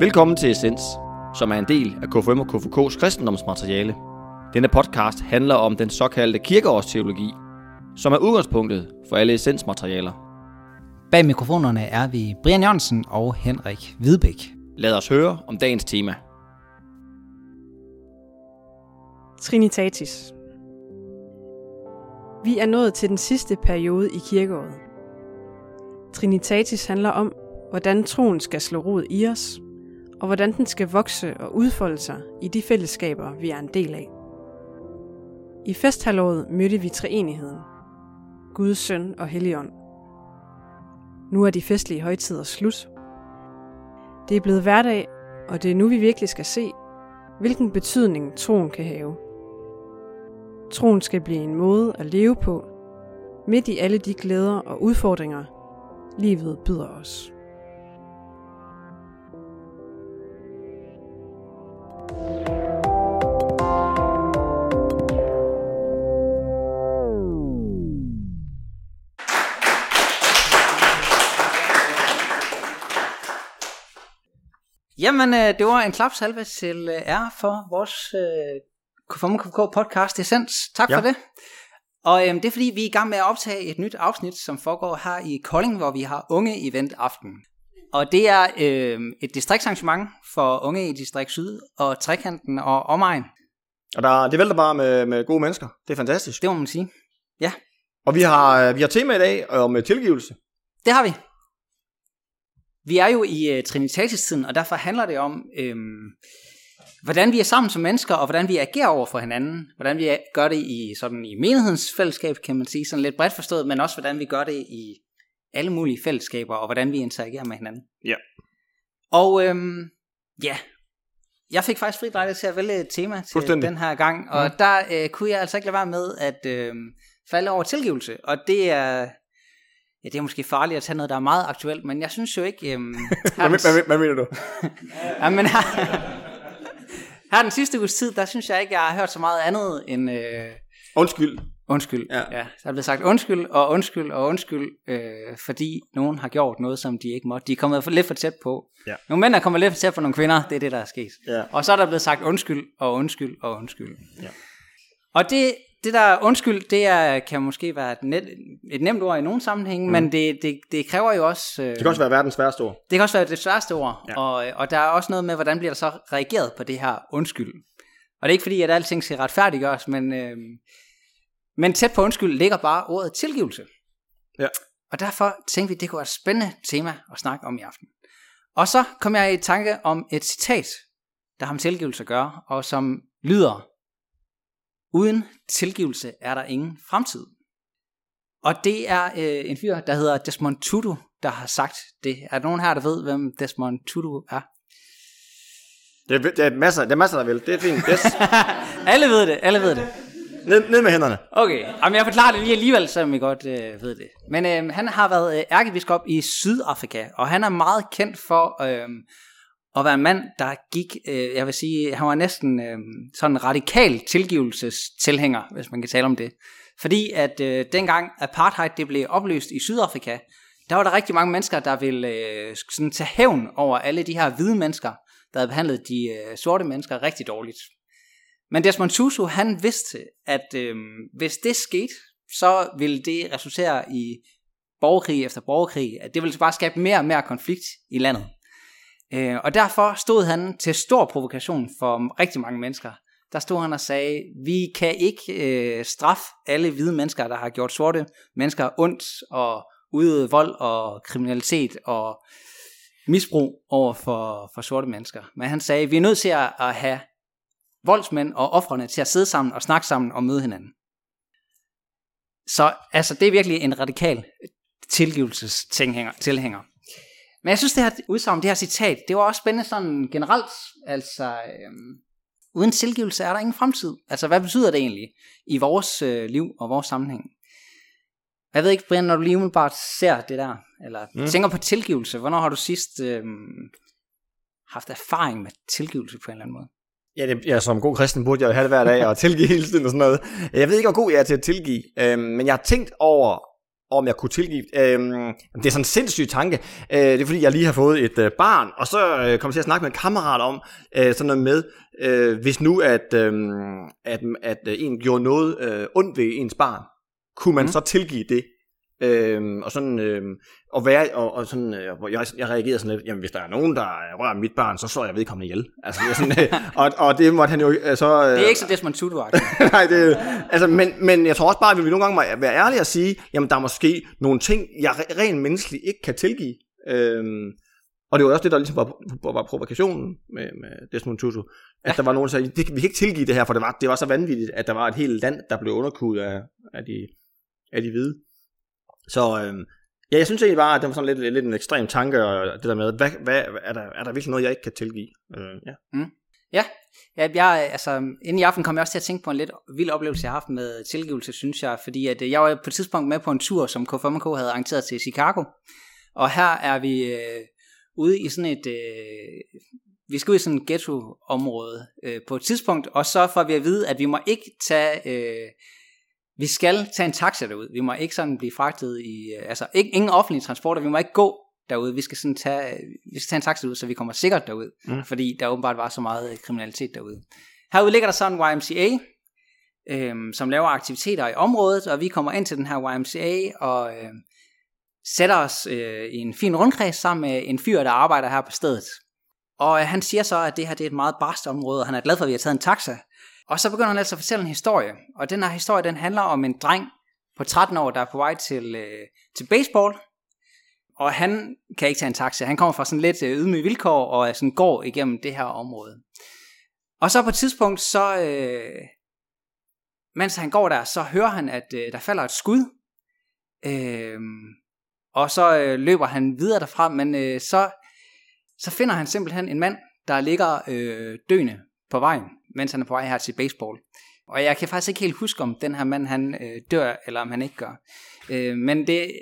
Velkommen til Essens, som er en del af KFM og KFK's kristendomsmateriale. Denne podcast handler om den såkaldte kirkeårsteologi, som er udgangspunktet for alle essensmaterialer. Bag mikrofonerne er vi Brian Jørgensen og Henrik Hvidbæk. Lad os høre om dagens tema. Trinitatis. Vi er nået til den sidste periode i kirkeåret. Trinitatis handler om, hvordan troen skal slå rod i os, og hvordan den skal vokse og udfolde sig i de fællesskaber, vi er en del af. I festhalvåret mødte vi treenigheden. Guds søn og Helligånd. Nu er de festlige højtider slut. Det er blevet hverdag, og det er nu vi virkelig skal se, hvilken betydning troen kan have. Troen skal blive en måde at leve på, midt i alle de glæder og udfordringer, livet byder os. Jamen, øh, det var en klapsalve til øh, ære for vores øh, podcast Essens. Tak ja. for det. Og øhm, det er fordi, vi er i gang med at optage et nyt afsnit, som foregår her i Kolding, hvor vi har unge event aften. Og det er øh, et distriktsarrangement for unge i Distrikt Syd og Trekanten og omegn. Og der, det vælter bare med, med gode mennesker. Det er fantastisk. Det må man sige. Ja, Og vi har, øh, vi har tema i dag om øh, tilgivelse. det har vi. Vi er jo i øh, Trinitatis-tiden, og derfor handler det om, øh, hvordan vi er sammen som mennesker, og hvordan vi agerer over for hinanden. Hvordan vi gør det i, sådan, i menighedens fællesskab, kan man sige, sådan lidt bredt forstået, men også hvordan vi gør det i alle mulige fællesskaber, og hvordan vi interagerer med hinanden. Ja. Og øhm, ja, jeg fik faktisk fri lejlighed til at vælge et tema til den her gang, og der øh, kunne jeg altså ikke lade være med at øh, falde over tilgivelse, og det er, ja, det er måske farligt at tage noget, der er meget aktuelt, men jeg synes jo ikke... Øh, Hvad, hvad, hvad mener du? ja, men her, her den sidste uges tid, der synes jeg ikke, jeg har hørt så meget andet end... Øh, Undskyld. Undskyld. Ja. ja. Der er blevet sagt undskyld og undskyld og undskyld, øh, fordi nogen har gjort noget, som de ikke måtte. De er kommet for lidt for tæt på. Ja. Nogle mænd er kommet lidt for tæt på nogle kvinder, det er det, der er sket. Ja. Og så er der blevet sagt undskyld og undskyld og undskyld. Ja. Og det, det der undskyld, det er, kan måske være et, net, et nemt ord i nogle sammenhænge, mm. men det, det, det kræver jo også... Øh, Det kan også være verdens værste ord. det kan også være det sværeste ord, ja. og, og der er også noget med, hvordan bliver der så reageret på det her undskyld. Og det er ikke fordi, at alting skal retfærdiggøres, men, øh, men tæt på undskyld ligger bare ordet tilgivelse. Ja. Og derfor tænkte vi, det kunne være et spændende tema at snakke om i aften. Og så kom jeg i tanke om et citat, der har med tilgivelse at gøre, og som lyder, uden tilgivelse er der ingen fremtid. Og det er øh, en fyr, der hedder Desmond Tutu, der har sagt det. Er der nogen her, der ved, hvem Desmond Tutu er? Det er, det er, masser, det er masser, der vil. Det er fint. Yes. alle ved det, alle ved det. ned, ned med hænderne. Okay, Jamen, jeg forklarer det lige alligevel, så I godt øh, ved det. Men øh, han har været øh, ærkebiskop i Sydafrika, og han er meget kendt for øh, at være en mand, der gik, øh, jeg vil sige, han var næsten øh, sådan en radikal tilgivelsestilhænger, hvis man kan tale om det. Fordi at øh, dengang apartheid det blev opløst i Sydafrika, der var der rigtig mange mennesker, der ville øh, sådan tage hævn over alle de her hvide mennesker, der havde behandlet de øh, sorte mennesker rigtig dårligt. Men Desmond Tutu, han vidste, at øh, hvis det skete, så ville det resultere i borgerkrig efter borgerkrig. At det ville bare skabe mere og mere konflikt i landet. Øh, og derfor stod han til stor provokation for rigtig mange mennesker. Der stod han og sagde, vi kan ikke øh, straffe alle hvide mennesker, der har gjort sorte mennesker ondt og udøvet vold og kriminalitet og misbrug over for, for sorte mennesker. Men han sagde, vi er nødt til at, at have voldsmænd og offrene til at sidde sammen og snakke sammen og møde hinanden. Så altså, det er virkelig en radikal tilgivelsestilhænger. tilhænger. Men jeg synes, det her udsagn, det her citat, det var også spændende sådan generelt. Altså, øhm, uden tilgivelse er der ingen fremtid. Altså, hvad betyder det egentlig i vores øh, liv og vores sammenhæng? Jeg ved ikke, Brian, når du lige umiddelbart ser det der, eller mm. tænker på tilgivelse, hvornår har du sidst øhm, haft erfaring med tilgivelse på en eller anden måde? Ja, det, ja, som god kristen burde jeg jo have det hver dag og tilgive hele tiden og sådan noget. Jeg ved ikke, hvor god jeg er til at tilgive, øhm, men jeg har tænkt over, om jeg kunne tilgive. Øhm, det er sådan en sindssyg tanke. Øh, det er fordi, jeg lige har fået et øh, barn, og så øh, kommer jeg til at snakke med en kammerat om øh, sådan noget med, øh, hvis nu at, øh, at, at øh, en gjorde noget øh, ondt ved ens barn, kunne man mm. så tilgive det? Øhm, og sådan øh, og være og, og sådan øh, jeg, jeg reagerede sådan lidt jamen hvis der er nogen der rører mit barn så slår jeg vedkommende ihjel. Altså jeg sådan, øh, og, og det måtte han jo øh, så øh, Det er ikke så Desmond Tutu Nej det altså men, men jeg tror også bare at vi nogle gange må være ærlige og sige jamen der er måske nogle ting jeg rent menneskeligt ikke kan tilgive. Øhm, og det var også det der ligesom var, var provokationen med, med Desmond Tutu at der var nogen der sagde det, vi kan ikke tilgive det her for det var det var så vanvittigt at der var et helt land der blev underkudt af, af de af de hvide så øhm, ja, jeg synes egentlig bare, at det var sådan lidt, lidt en ekstrem tanke, og det der med, hvad, hvad, er, der, er der virkelig noget, jeg ikke kan tilgive? Øh, ja. Mm. Ja, ja jeg, altså, inden i aften kom jeg også til at tænke på en lidt vild oplevelse, jeg har haft med tilgivelse, synes jeg, fordi at, øh, jeg var på et tidspunkt med på en tur, som KFMK havde arrangeret til Chicago, og her er vi øh, ude i sådan et, øh, vi skal ud i sådan et ghetto-område øh, på et tidspunkt, og så får vi at vide, at vi må ikke tage øh, vi skal tage en taxa derud. Vi må ikke sådan blive fragtet i, øh, altså ikke, ingen offentlige transporter, vi må ikke gå derude. Vi skal sådan tage, vi skal tage en taxa derud, så vi kommer sikkert derud, mm. fordi der åbenbart var så meget øh, kriminalitet derude. Herude ligger der så en YMCA, øhm, som laver aktiviteter i området, og vi kommer ind til den her YMCA og øh, sætter os øh, i en fin rundkreds sammen med en fyr, der arbejder her på stedet. Og øh, han siger så, at det her det er et meget barst område, og han er glad for, at vi har taget en taxa, og så begynder han altså at fortælle en historie. Og den her historie, den handler om en dreng på 13 år, der er på vej til, øh, til baseball. Og han kan ikke tage en taxa. Han kommer fra sådan lidt øh, ydmyge vilkår, og sådan går igennem det her område. Og så på et tidspunkt, så øh, mens han går der, så hører han, at øh, der falder et skud. Øh, og så øh, løber han videre derfra, men øh, så, så finder han simpelthen en mand, der ligger øh, døende på vejen mens han er på vej her til baseball. Og jeg kan faktisk ikke helt huske, om den her mand han øh, dør, eller om han ikke gør. Øh, men det,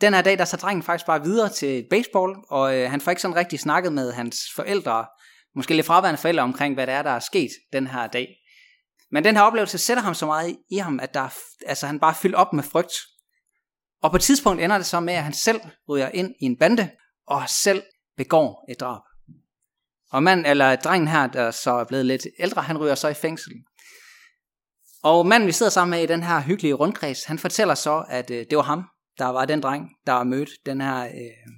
den her dag, der så drengen faktisk bare videre til baseball, og øh, han får ikke sådan rigtig snakket med hans forældre, måske lidt fraværende forældre omkring, hvad det er, der er sket den her dag. Men den her oplevelse sætter ham så meget i ham, at der, altså, han bare fyldt op med frygt. Og på et tidspunkt ender det så med, at han selv ryger ind i en bande, og selv begår et drab. Og mand, eller drengen her, der så er blevet lidt ældre, han ryger så i fængsel. Og manden, vi sidder sammen med i den her hyggelige rundkreds, han fortæller så, at øh, det var ham, der var den dreng, der mødte den her, øh,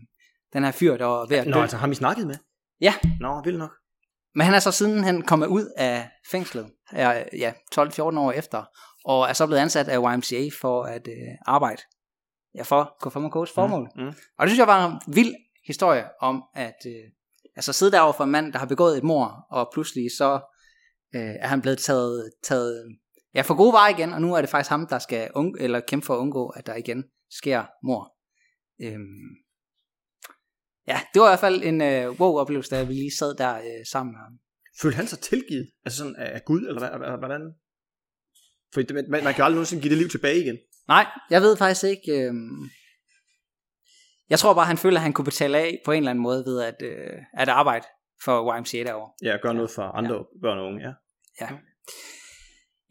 den her fyr, der var ved at dø. Nå, altså ham I snakket med? Ja. Nå, vildt nok. Men han er så siden han kommet ud af fængslet, ja, 12-14 år efter, og er så blevet ansat af YMCA for at øh, arbejde ja, for KFMK's formål. Mm, mm. Og det synes jeg var en vild historie om, at øh, Altså sidde derovre for en mand, der har begået et mor, og pludselig så øh, er han blevet taget, taget ja, for gode vej igen, og nu er det faktisk ham, der skal ung, eller kæmpe for at undgå, at der igen sker mor. Øhm, ja, det var i hvert fald en øh, wow-oplevelse, da vi lige sad der øh, sammen med ham. Følte han sig tilgivet? Altså sådan af Gud, eller hvad, hvordan? For man, man kan jo aldrig nogensinde give det liv tilbage igen. Nej, jeg ved faktisk ikke. Øh, jeg tror bare, han føler, at han kunne betale af på en eller anden måde ved at, øh, at arbejde for YMCA derovre. Ja, gøre noget for andre ja. børn og unge, ja. Ja.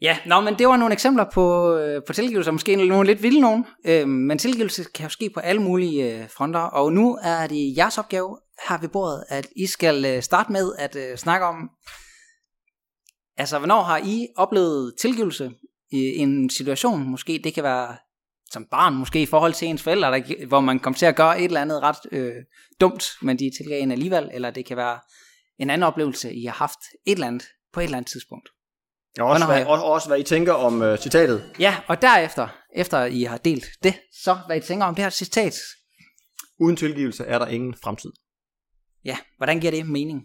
Ja, nå, men det var nogle eksempler på, øh, på tilgivelse, måske nogle lidt vilde nogen, øh, men tilgivelse kan jo ske på alle mulige øh, fronter, og nu er det jeres opgave her ved bordet, at I skal øh, starte med at øh, snakke om, altså hvornår har I oplevet tilgivelse i en situation, måske det kan være som barn måske i forhold til ens forældre, der, hvor man kom til at gøre et eller andet ret øh, dumt, men de tilgav en alligevel, eller det kan være en anden oplevelse, I har haft et eller andet på et eller andet tidspunkt. Ja, også, hvad, også, også hvad I tænker om øh, citatet. Ja, og derefter, efter I har delt det, så hvad I tænker om det her citat. Uden tilgivelse er der ingen fremtid. Ja, hvordan giver det mening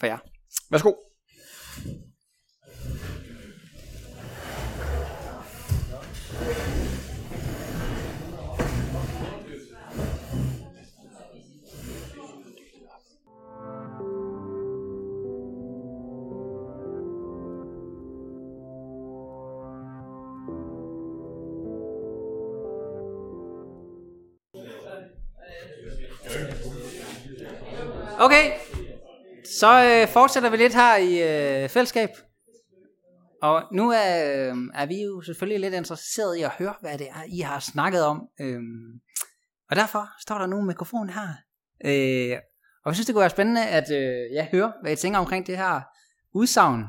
for jer? Værsgo. Okay, så øh, fortsætter vi lidt her i øh, fællesskab. Og nu er, øh, er vi jo selvfølgelig lidt interesseret i at høre, hvad det er, I har snakket om. Øh, og derfor står der nu en mikrofon her. Øh, og jeg synes, det kunne være spændende at øh, ja, høre, hvad I tænker omkring det her udsagn.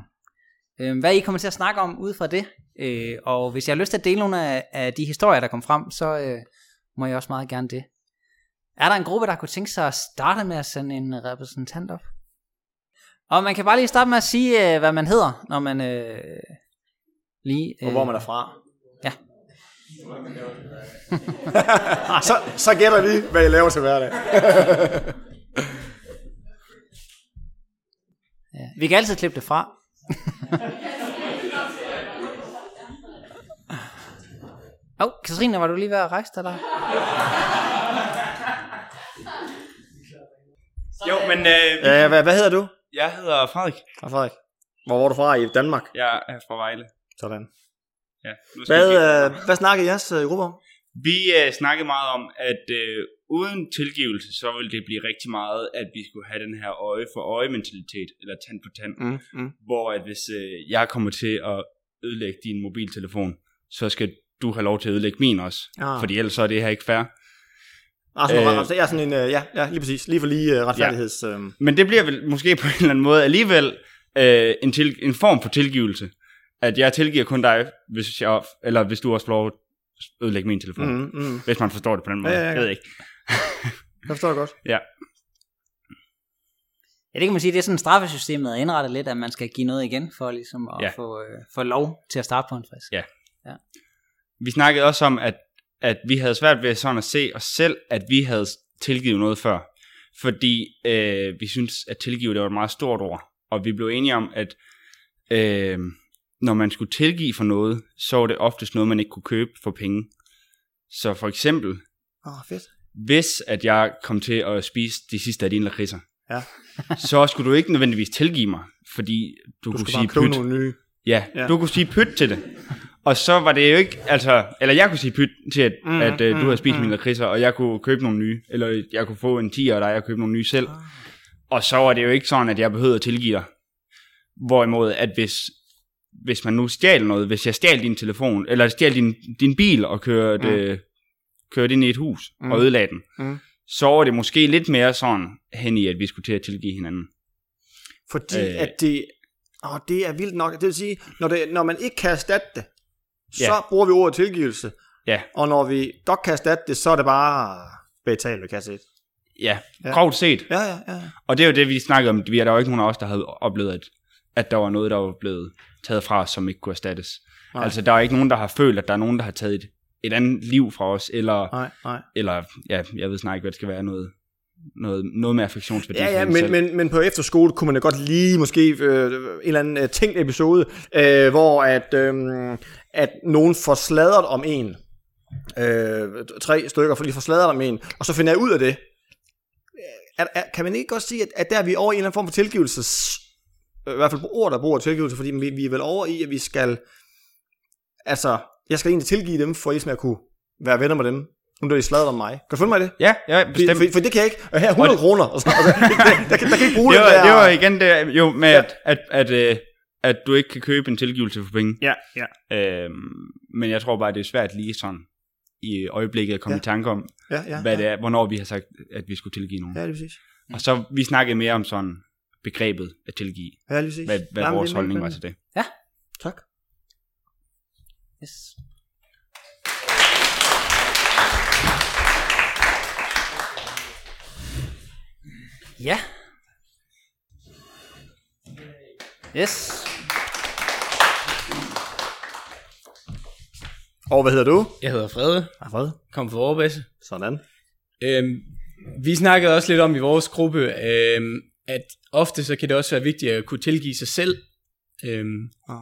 Øh, hvad I kommer til at snakke om ud fra det. Øh, og hvis jeg har lyst til at dele nogle af, af de historier, der kom frem, så øh, må jeg også meget gerne det. Er der en gruppe, der kunne tænke sig at starte med at sende en repræsentant op? Og man kan bare lige starte med at sige, øh, hvad man hedder, når man øh, lige... Øh, Og hvor man er fra. Ja. så, så gætter vi, hvad I laver til hverdag. ja. Vi kan altid klippe det fra. Åh, oh, Katrine, var du lige ved at rejse dig der? Jo, men øh, Ja, hvad, hvad hedder du? jeg hedder Frederik. Fra Frederik. Hvor var du fra i Danmark? Jeg er fra Vejle. Sådan. Ja, nu skal Hvad, øh, hvad snakker jeres øh, gruppe om? vi øh, snakkede meget om, at øh, uden tilgivelse, så ville det blive rigtig meget, at vi skulle have den her øje for øje mentalitet, eller tand på tand. Mm, mm. Hvor at hvis øh, jeg kommer til at ødelægge din mobiltelefon, så skal du have lov til at ødelægge min også. Ah. Fordi ellers så er det her ikke fair. Altså, Øh. øh, jeg er sådan en, øh, ja, ja, lige præcis. Lige for lige uh, retfærdigheds... Ja. Øh, Men det bliver vel måske på en eller anden måde alligevel øh, en, til, en form for tilgivelse. At jeg tilgiver kun dig, hvis, jeg, eller hvis du også får lov at ødelægge min telefon. mm, mm. Hvis man forstår det på den måde. Ja, ja, ja. Jeg ved ikke. Jeg forstår det godt. Ja. Ja, det kan man sige, det er sådan straffesystemet er indrettet lidt, at man skal give noget igen, for ligesom at Ja. ja. få, øh, få lov til at starte på en frisk. Ja. Vi snakkede også om, at, at vi havde svært ved sådan at se os selv, at vi havde tilgivet noget før. Fordi øh, vi synes at tilgive, det var et meget stort ord. Og vi blev enige om, at øh, når man skulle tilgive for noget, så var det oftest noget, man ikke kunne købe for penge. Så for eksempel, oh, fedt. hvis at jeg kom til at spise de sidste af dine lakridser, Ja. så skulle du ikke nødvendigvis tilgive mig, fordi du, Du kunne sige pyt. nogle nye. Ja. ja, du kunne sige pyt til det. Og så var det jo ikke, altså, eller jeg kunne sige pyt til, at, Mm, at du mm, havde spist mm. mine lakridser, og jeg kunne købe nogle nye, eller jeg kunne få en 10 og dig og købe nogle nye selv. Og så var det jo ikke sådan, at jeg behøvede at tilgive dig. Hvorimod, at hvis, hvis man nu stjal noget, hvis jeg stjal din telefon, eller stjal din, din bil og kørte, Mm. øh, kørte ind i et hus Mm. og ødelagde den, Mm. så var det måske lidt mere sådan hen i, at vi skulle til at tilgive hinanden. Fordi øh. Øh. at det... Åh, det er vildt nok. Det vil sige, når, det, når man ikke kan erstatte det, så Ja. bruger vi ordet tilgivelse. Ja. Og når vi godt kan erstatte det, så er det bare betalt ved kasse 1. Ja, Ja. grovt set. Ja, ja, ja. Og det er jo det, vi snakkede om. Vi er der jo ikke nogen af os, der havde oplevet, at, at der var noget, der var blevet taget fra os, som ikke kunne erstattes. Nej. Altså, der er ikke nogen, der har følt, at der er nogen, der har taget et, et andet liv fra os, eller, Nej, nej. eller ja, jeg ved snart ikke, hvad det skal være, noget, noget, noget med affektionsværdi. Ja, ja, en men, men, men på efterskole kunne man da godt lige måske øh, en eller anden øh, tænkt episode, øh, hvor at, øh, at nogen får sladret om en. Øh, tre stykker får lige får sladret om en, og så finder jeg ud af det. Er, er, kan man ikke godt sige, at, at der er vi over i en eller anden form for tilgivelses... I hvert fald på ord, der bruger tilgivelse, fordi vi, vi er vel over i, at vi skal... Altså, jeg skal egentlig tilgive dem, for ligesom at kunne være venner med dem. Nu er de sladret om mig. Kan du følge mig i det? Ja, ja, For, bestemt. for, for, det kan jeg ikke. Og her er 100 kroner. Og så, og der, der, der, kan, der kan ikke bruge det, der. det var igen det, jo med, ja. at, at, at, øh, at du ikke kan købe en tilgivelse for penge. Ja, ja. Øhm, men jeg tror bare, det er svært lige sådan i øjeblikket at komme Ja. ja. i tanke om, Ja, ja. hvad ja. det er, hvornår vi har sagt, at vi skulle tilgive nogen. Ja, lige præcis. Og så vi snakkede mere om sådan begrebet at tilgive. Ja, lige præcis. Hvad, hvad Jamen, vores det er holdning var til det. Tak. Yes. Ja. Yes. Og hvad hedder du? Jeg hedder Frede, Ja, Fred. kom fra Vorbasse. Sådan. Øhm, vi snakkede også lidt om i vores gruppe, øhm, at ofte så kan det også være vigtigt at kunne tilgive sig selv, øhm, Ah.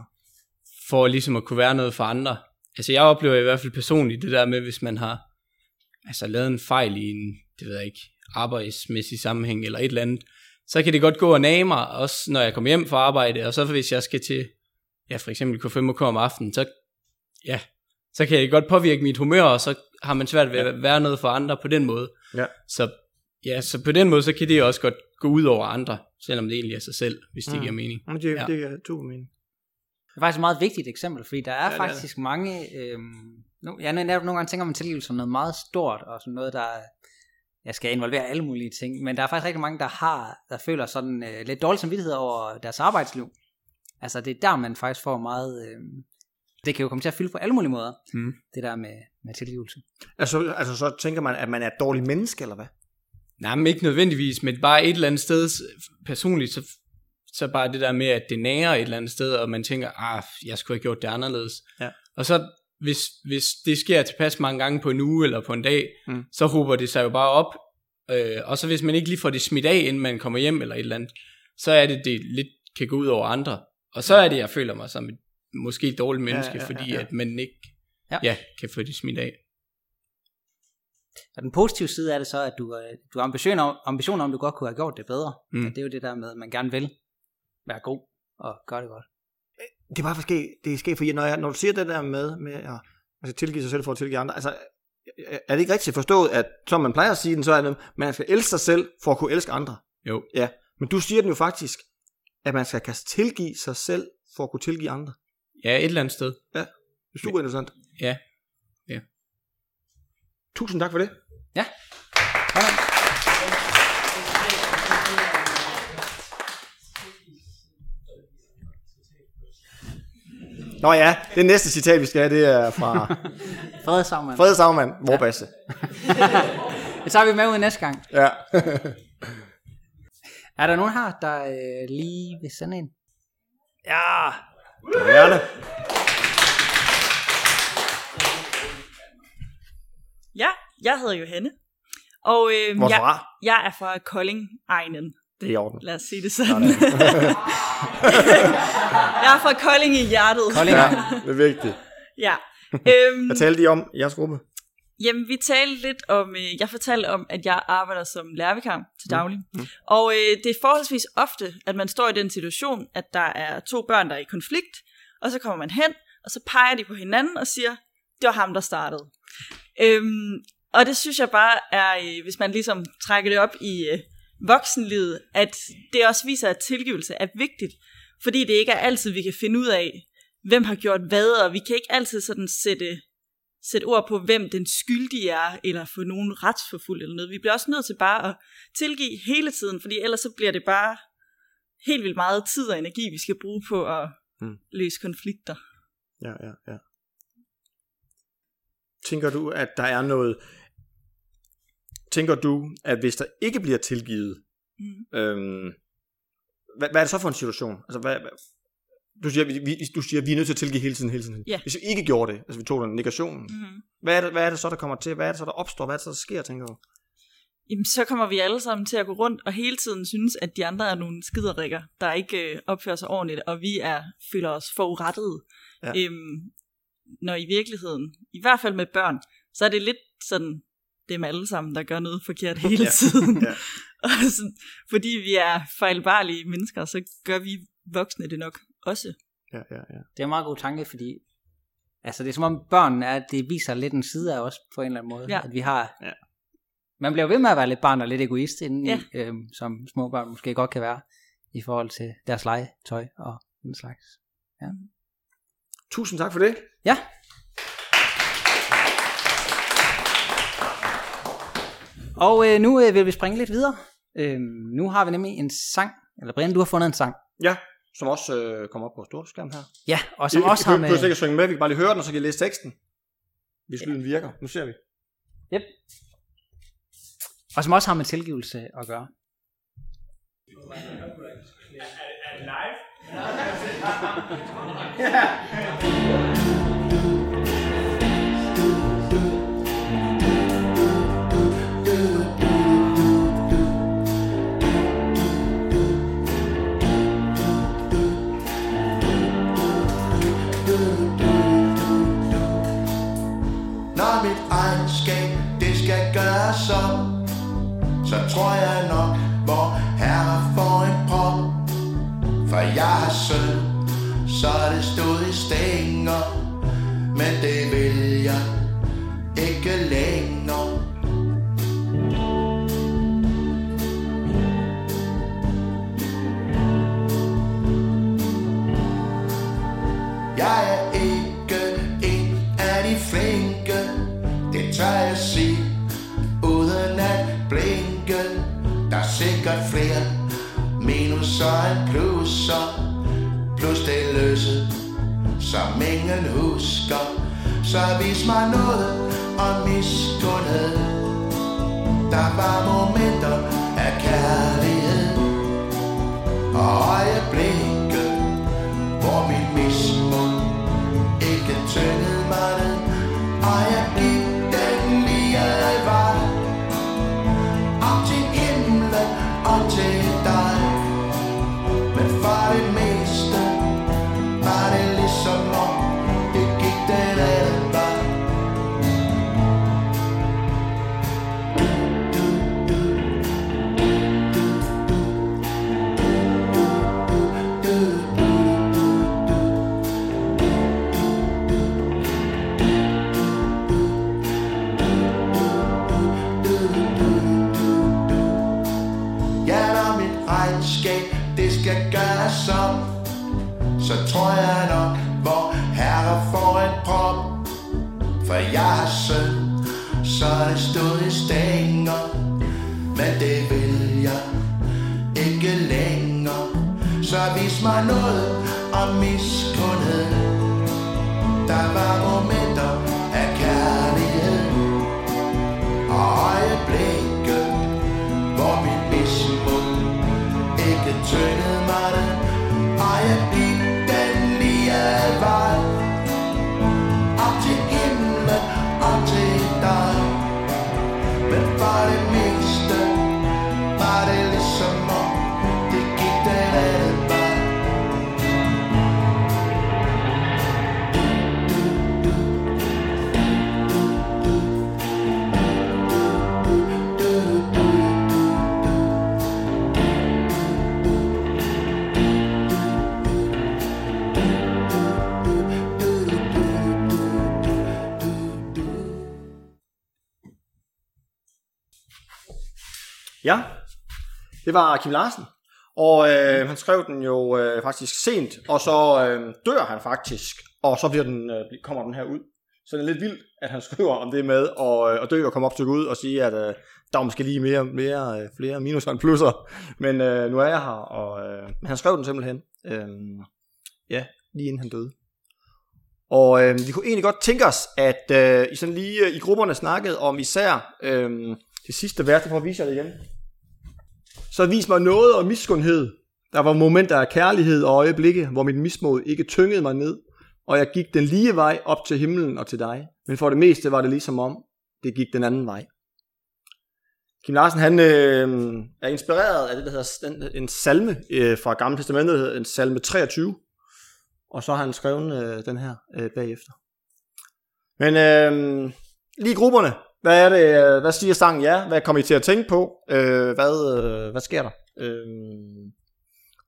for ligesom at kunne være noget for andre. Altså jeg oplever i hvert fald personligt det der med, hvis man har altså, lavet en fejl i en, det ved jeg ikke, arbejdsmæssig sammenhæng eller et eller andet, så kan det godt gå og nage mig, også når jeg kommer hjem fra arbejde, og så hvis jeg skal til, ja for eksempel K5 og om aftenen, så, ja, så kan det godt påvirke mit humør, og så har man svært ved at være noget for andre på den måde. Ja. Så, ja, så på den måde, så kan det også godt gå ud over andre, selvom det egentlig er sig selv, hvis det Mm. giver mening. Men det, Ja. det er to mening. er faktisk et meget vigtigt eksempel, fordi der er Ja, ja, det er faktisk det. mange... Øhm, nu, jeg netop nogle gange tænker man tilgivelse som noget meget stort, og sådan noget, der jeg skal involvere alle mulige ting, men der er faktisk rigtig mange, der har, der føler sådan øh, lidt dårlig samvittighed over deres arbejdsliv. Altså det er der, man faktisk får meget... Øh, det kan jo komme til at fylde på alle mulige måder, Mm. det der med, med tilgivelse. Altså, altså så tænker man, at man er et dårligt menneske, eller hvad? Nej, men ikke nødvendigvis, men bare et eller andet sted, personligt, så, så bare det der med, at det nærer et eller andet sted, og man tænker, ah, jeg skulle have gjort det anderledes. Ja. Og så, hvis, hvis det sker tilpas mange gange på en uge eller på en dag, Mm. mm. så hober det sig jo bare op. Øh, og så hvis man ikke lige får det smidt af, inden man kommer hjem eller et eller andet, så er det, det lidt kan gå ud over andre. Og så er det, jeg føler mig som et måske et dårligt menneske, ja, ja, fordi ja. at man ikke Ja. ja. Ja, kan få det smidt af. Og den positive side er det så, at du, øh, du har ambitioner om, ambitioner om, du godt kunne have gjort det bedre. Mm. Og det er jo det der med, at man gerne vil være god og gøre det godt. Det er bare for ske, det er sket, fordi når, jeg, når du siger det der med, med at altså, tilgive sig selv for at tilgive andre, altså, er det ikke rigtigt forstået, at som man plejer at sige den, så er det, man skal elske sig selv for at kunne elske andre? Jo. Ja, men du siger den jo faktisk, at man skal kan tilgive sig selv for at kunne tilgive andre. Ja, et eller andet sted. Det er super interessant. Ja. Ja. Tusind tak for det. Ja. Nå ja, det næste citat, vi skal have, det er fra Fred sammen. Frede Sagmann, Vorbasse. Det tager vi med ud næste gang. Ja. Er der nogen her, der øh, lige vil sende en? ja. Gerne. Ja, jeg hedder Johanne. Og øh, jeg, Hvorfra? jeg er fra Kolding Egnen. Det er i orden. Lad os sige det sådan. jeg er fra Kolding i hjertet. Kolding. Ja, det er vigtigt. Ja. Øhm, Hvad talte de om i jeres gruppe? Jamen, vi talte lidt om, øh, jeg fortalte om, at jeg arbejder som lærervikar til daglig. Mm. Og øh, det er forholdsvis ofte, at man står i den situation, at der er to børn, der er i konflikt, og så kommer man hen, og så peger de på hinanden og siger, det var ham, der startede. Øhm, og det synes jeg bare er, øh, hvis man ligesom trækker det op i øh, voksenlivet, at det også viser, at tilgivelse er vigtigt, fordi det ikke er altid, vi kan finde ud af, hvem har gjort hvad, og vi kan ikke altid sådan sætte sætte ord på, hvem den skyldige er, eller få nogen retsforfulgt eller noget. Vi bliver også nødt til bare at tilgive hele tiden, fordi ellers så bliver det bare helt vildt meget tid og energi, vi skal bruge på at Mm. løse konflikter. Ja, ja, ja. Tænker du, at der er noget... Tænker du, at hvis der ikke bliver tilgivet, Mm. øhm, hvad, hvad er det så for en situation? Altså, hvad, du, siger, vi, du siger, vi er nødt til at tilgive hele tiden, hele tiden. Ja. Hvis vi ikke gjorde det, altså vi tog den negationen, mm. Mm. hvad, er det, hvad er det så, der kommer til? Hvad er det så, der opstår? Hvad er det så, der sker, tænker du? Jamen, så kommer vi alle sammen til at gå rundt og hele tiden synes, at de andre er nogle skiderikker, der ikke øh, opfører sig ordentligt, og vi er føler os forurettede. Ja. Øhm, når i virkeligheden, i hvert fald med børn, så er det lidt sådan, det er med alle sammen, der gør noget forkert hele Ja. tiden. Ja. og sådan, fordi vi er fejlbarlige mennesker, så gør vi voksne det nok også. Ja, ja, ja. Det er en meget god tanke, fordi altså, det er som om børn er, det viser lidt en side af os på en eller anden måde. Ja. At vi har, Ja. Man bliver ved med at være lidt barn og lidt egoist inden, Ja. ja. øhm, som små børn måske godt kan være, i forhold til deres legetøj og den slags. Tusind tak for det. Ja, og øh, nu øh, vil vi springe lidt videre. Øhm, nu har vi nemlig en sang, eller Brian, du har fundet en sang. Ja, som også øh, kommer op på storskærm her. Ja, og som I, også I har behøver ikke med... at synge med, vi kan bare lige høre den, og så kan I læse teksten. Hvis lyden virker. Nu ser vi. Yep. Og som også har med tilgivelse at gøre. Når Så tror jeg nok, hvor herre får en prop. For jeg er sød, så det stod i stænger. Men det vil jeg ikke længere. Minuser end plusser Plus det løse Som ingen husker. Så vis mig noget om miskundhed Der var momenter af kærlighed. Og øjeblikke Hvor min mismod Ikke tyngede mig ned. Og jeg gik det var Kim Larsen. Og øh, han skrev den jo øh, faktisk sent, og så øh, dør han faktisk, og så bliver den, øh, kommer den her ud. Så det er lidt vildt, at han skriver om det med at, øh, at dø og komme op til ud og sige, at øh, der var måske lige mere, mere øh, flere minus end plusser. Men øh, nu er jeg her, og øh, men han skrev den simpelthen, øh, ja, lige inden han døde. Og øh, vi kunne egentlig godt tænke os, at øh, I sådan lige øh, i grupperne snakkede om især øh, det sidste vers, for at vise jer det igen. Så vis mig noget og miskundhed. Der var momenter af kærlighed og øjeblikke, hvor mit mismod ikke tyngede mig ned, og jeg gik den lige vej op til himlen og til dig. Men for det meste var det ligesom om, det gik den anden vej. Kim Larsen, han øh, er inspireret af det, der hedder en salme øh, fra Gamle Testamentet, der hedder en salme 23. Og så har han skrevet øh, den her øh, bagefter. Men øh, lige grupperne, hvad er det, øh, hvad siger sangen ja? Hvad kommer I til at tænke på? Øh, hvad, øh, hvad sker der? Øhm, øh,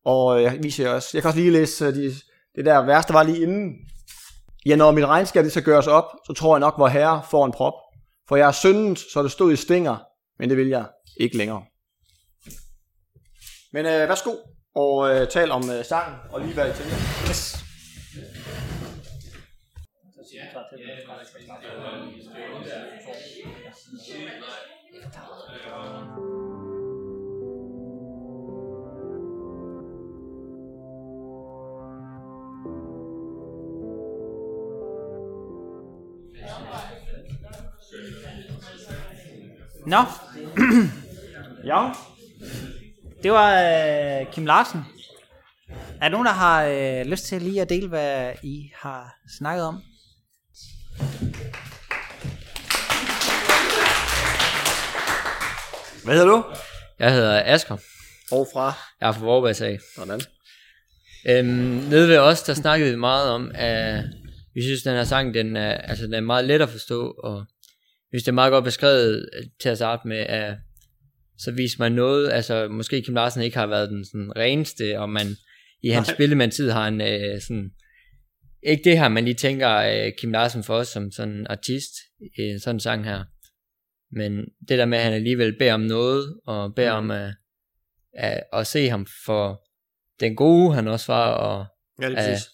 og jeg viser jer også, jeg kan også lige læse øh, de, det der værste var lige inden. Ja, når mit regnskab det skal gøres op, så tror jeg nok, hvor herre får en prop. For jeg er syndens, så det stod i stinger, men det vil jeg ikke længere. Men øh, værsgo og øh, tal om øh, sangen, og lige hvad I tænker. Yes. Nå, Ja. det var øh, Kim Larsen. Er der nogen, der har øh, lyst til lige at dele, hvad I har snakket om? Hvad hedder du? Jeg hedder Asger. Og fra? Jeg er fra Vorbergs af. Sådan. Øhm, nede ved os, der snakkede vi meget om, at vi synes, den her sang, den er, altså, den er meget let at forstå, og jeg synes, det er meget godt beskrevet øh, til at starte med, at så viser man noget, altså måske Kim Larsen ikke har været den sådan reneste, og man i hans spillemandtid har han øh, sådan, ikke det her, man lige tænker øh, Kim Larsen for os som sådan en artist i en sådan sang her, men det der med, at han alligevel beder om noget, og beder Mm. om at, at, at se ham for den gode, han også var, og Ja, det er præcis.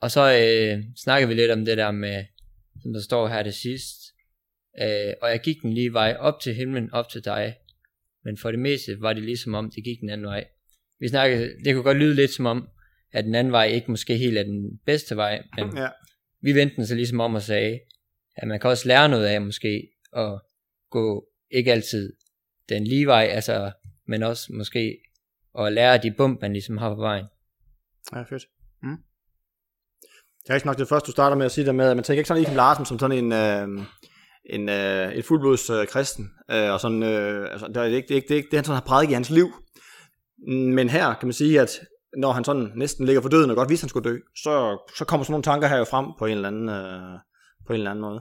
og så øh, snakkede vi lidt om det der med, som der står her det sidst. Øh, og jeg gik den lige vej op til himlen, op til dig. Men for det meste var det ligesom om, det gik den anden vej. Vi snakkede, det kunne godt lyde lidt som om, at den anden vej ikke måske helt er den bedste vej, men Ja. vi vendte den så ligesom om og sagde, at man kan også lære noget af måske at gå ikke altid den lige vej, altså, men også måske at lære de bump, man ligesom har på vejen. Ja, fedt. Mm. Det er ikke nok det første, du starter med at sige der med, at man tænker ikke sådan Ikem Larsen som sådan en, øh, en, øh, en fuldblods øh, kristen, øh, og sådan, øh, altså, det er ikke det, er ikke, det, er ikke det, han sådan har prædiket i hans liv. Men her kan man sige, at når han sådan næsten ligger for døden og godt vidste, at han skulle dø, så, så kommer sådan nogle tanker her jo frem på en eller anden, øh, på en eller anden måde.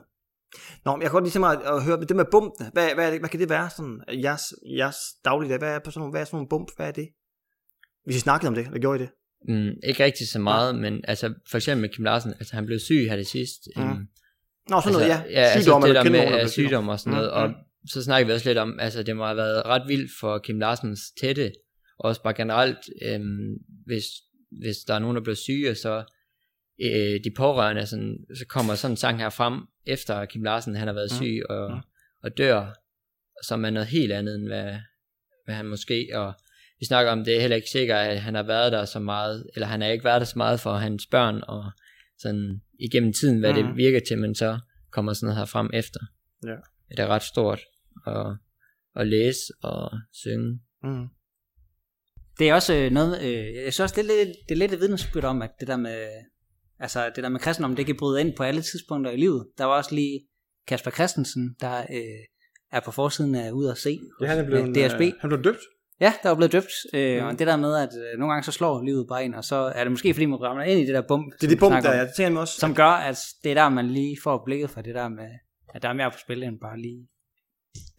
Nå, men jeg kan godt lige tænke mig at, høre det med bumpene. Hvad, hvad, er det, hvad kan det være? Sådan, jeres, jeres dagligdag, hvad er, på sådan nogle, hvad er sådan nogle bump? Hvad er det? Hvis I snakkede om det, hvad gjorde I det? Mm, ikke rigtig så meget, men altså for eksempel med Kim Larsen, altså han blev syg her det sidst. Mm. Mm. Nå, sådan noget, ja. ja Sygdomme, altså det der med nogen, der ja, sygdom og sådan Mm, noget, og mm. så snakker vi også lidt om, altså det må have været ret vildt for Kim Larsens tætte, og også bare generelt, øhm, hvis, hvis der er nogen, der bliver syge, og så øh, de pårørende, sådan, så kommer sådan en sang her frem, efter Kim Larsen han har været Mm, syg og, mm. og dør, som er noget helt andet, end hvad, hvad han måske, og vi snakker om, det er heller ikke sikkert, at han har været der så meget, eller han har ikke været der så meget for hans børn, og sådan igennem tiden, hvad mm. Det virker til, men så kommer sådan noget her frem efter. Ja. Det er ret stort at, at læse og synge. Mm. Det er også øh, noget, øh, jeg synes også, det er lidt, det er lidt et vidnesbyrd om, at det der med, altså det der med kristendom, det kan bryde ind på alle tidspunkter i livet. Der var også lige Kasper Christensen, der øh, er på forsiden af Ud at se. Ja, han er blevet, DSB. Øh, han blev døbt. Ja, der var blevet døbt. Øh, Mm. Og det der med, at øh, nogle gange så slår livet bare ind, og så er det måske fordi, man rammer ind i det der bump. Det er som de vi bump, der er. Det tænker jeg også. Som gør, at det er der, man lige får blikket for det der med, at der er mere på spil, end bare lige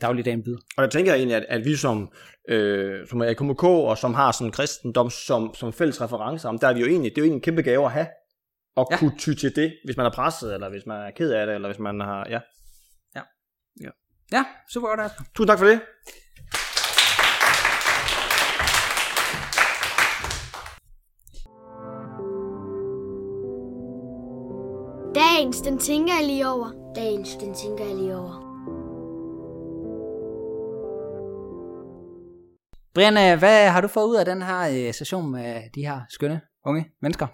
dagligdagen byder. Og jeg tænker egentlig, at, at vi som, øh, som er KMK, og som har sådan kristendom som, som fælles reference, om, der er vi jo egentlig, det er jo egentlig en kæmpe gave at have, at Ja. ja. kunne ty til det, hvis man er presset, eller hvis man er ked af det, eller hvis man har, ja. Ja, super godt. Tusind tak for det. Dagens, den tænker jeg lige over. Dagens, den tænker jeg lige over. Brian, øh, hvad har du fået ud af den her øh, session med de her skønne unge mennesker?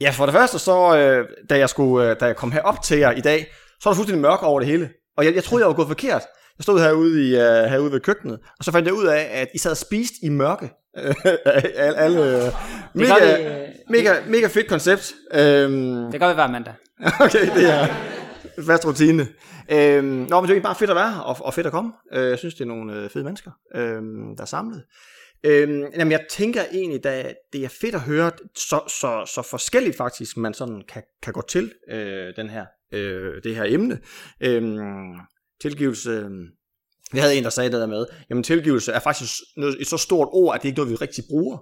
Ja, for det første, så øh, da, jeg skulle, da jeg kom herop til jer i dag, så var der fuldstændig mørk over det hele. Og jeg, jeg troede, jeg var gået forkert. Jeg stod herude, i, herude ved køkkenet, og så fandt jeg ud af, at I sad og spiste i mørke. Alle, alle, øh, mega, vi, øh, mega, mega fedt koncept. Øhm, Det gør vi hver mandag. okay, det er fast rutine. Øhm, nå, men det er egentlig bare fedt at være her, og, og fedt at komme. Øh, jeg synes, det er nogle øh, fede mennesker, øhm, der er samlet. Øhm, jamen, jeg tænker egentlig, at det er fedt at høre, så, så, så forskelligt faktisk, man sådan kan, kan gå til øh, den her, øh, det her emne. Øhm, tilgivelse, øh, vi havde en, der sagde det der med, jamen tilgivelse er faktisk noget, et så stort ord, at det ikke er noget, vi rigtig bruger.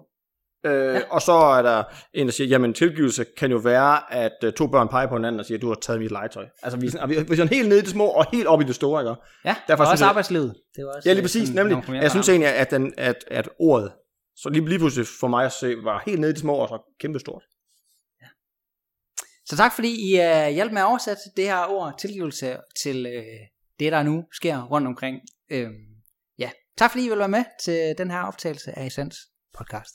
Øh, ja. Og så er der en, der siger, jamen tilgivelse kan jo være, at uh, to børn peger på hinanden og siger, du har taget mit legetøj. Altså vi, er sådan- vi, er sådan helt nede i det små og helt op i det store, ikke? Ja, Derfor og også jeg- arbejdslivet. Det var også, Ja, lige øh, præcis, sådan nemlig. fra mere Jeg synes egentlig, at, den, at, at ordet, så lige, lige pludselig for mig at se, var helt nede i det små og så kæmpestort. Så tak fordi I uh, hjalp med at oversætte det her ord tilgivelse til uh, det, der nu sker rundt omkring. Øhm, ja, tak fordi I vil være med til den her optagelse af Essens podcast.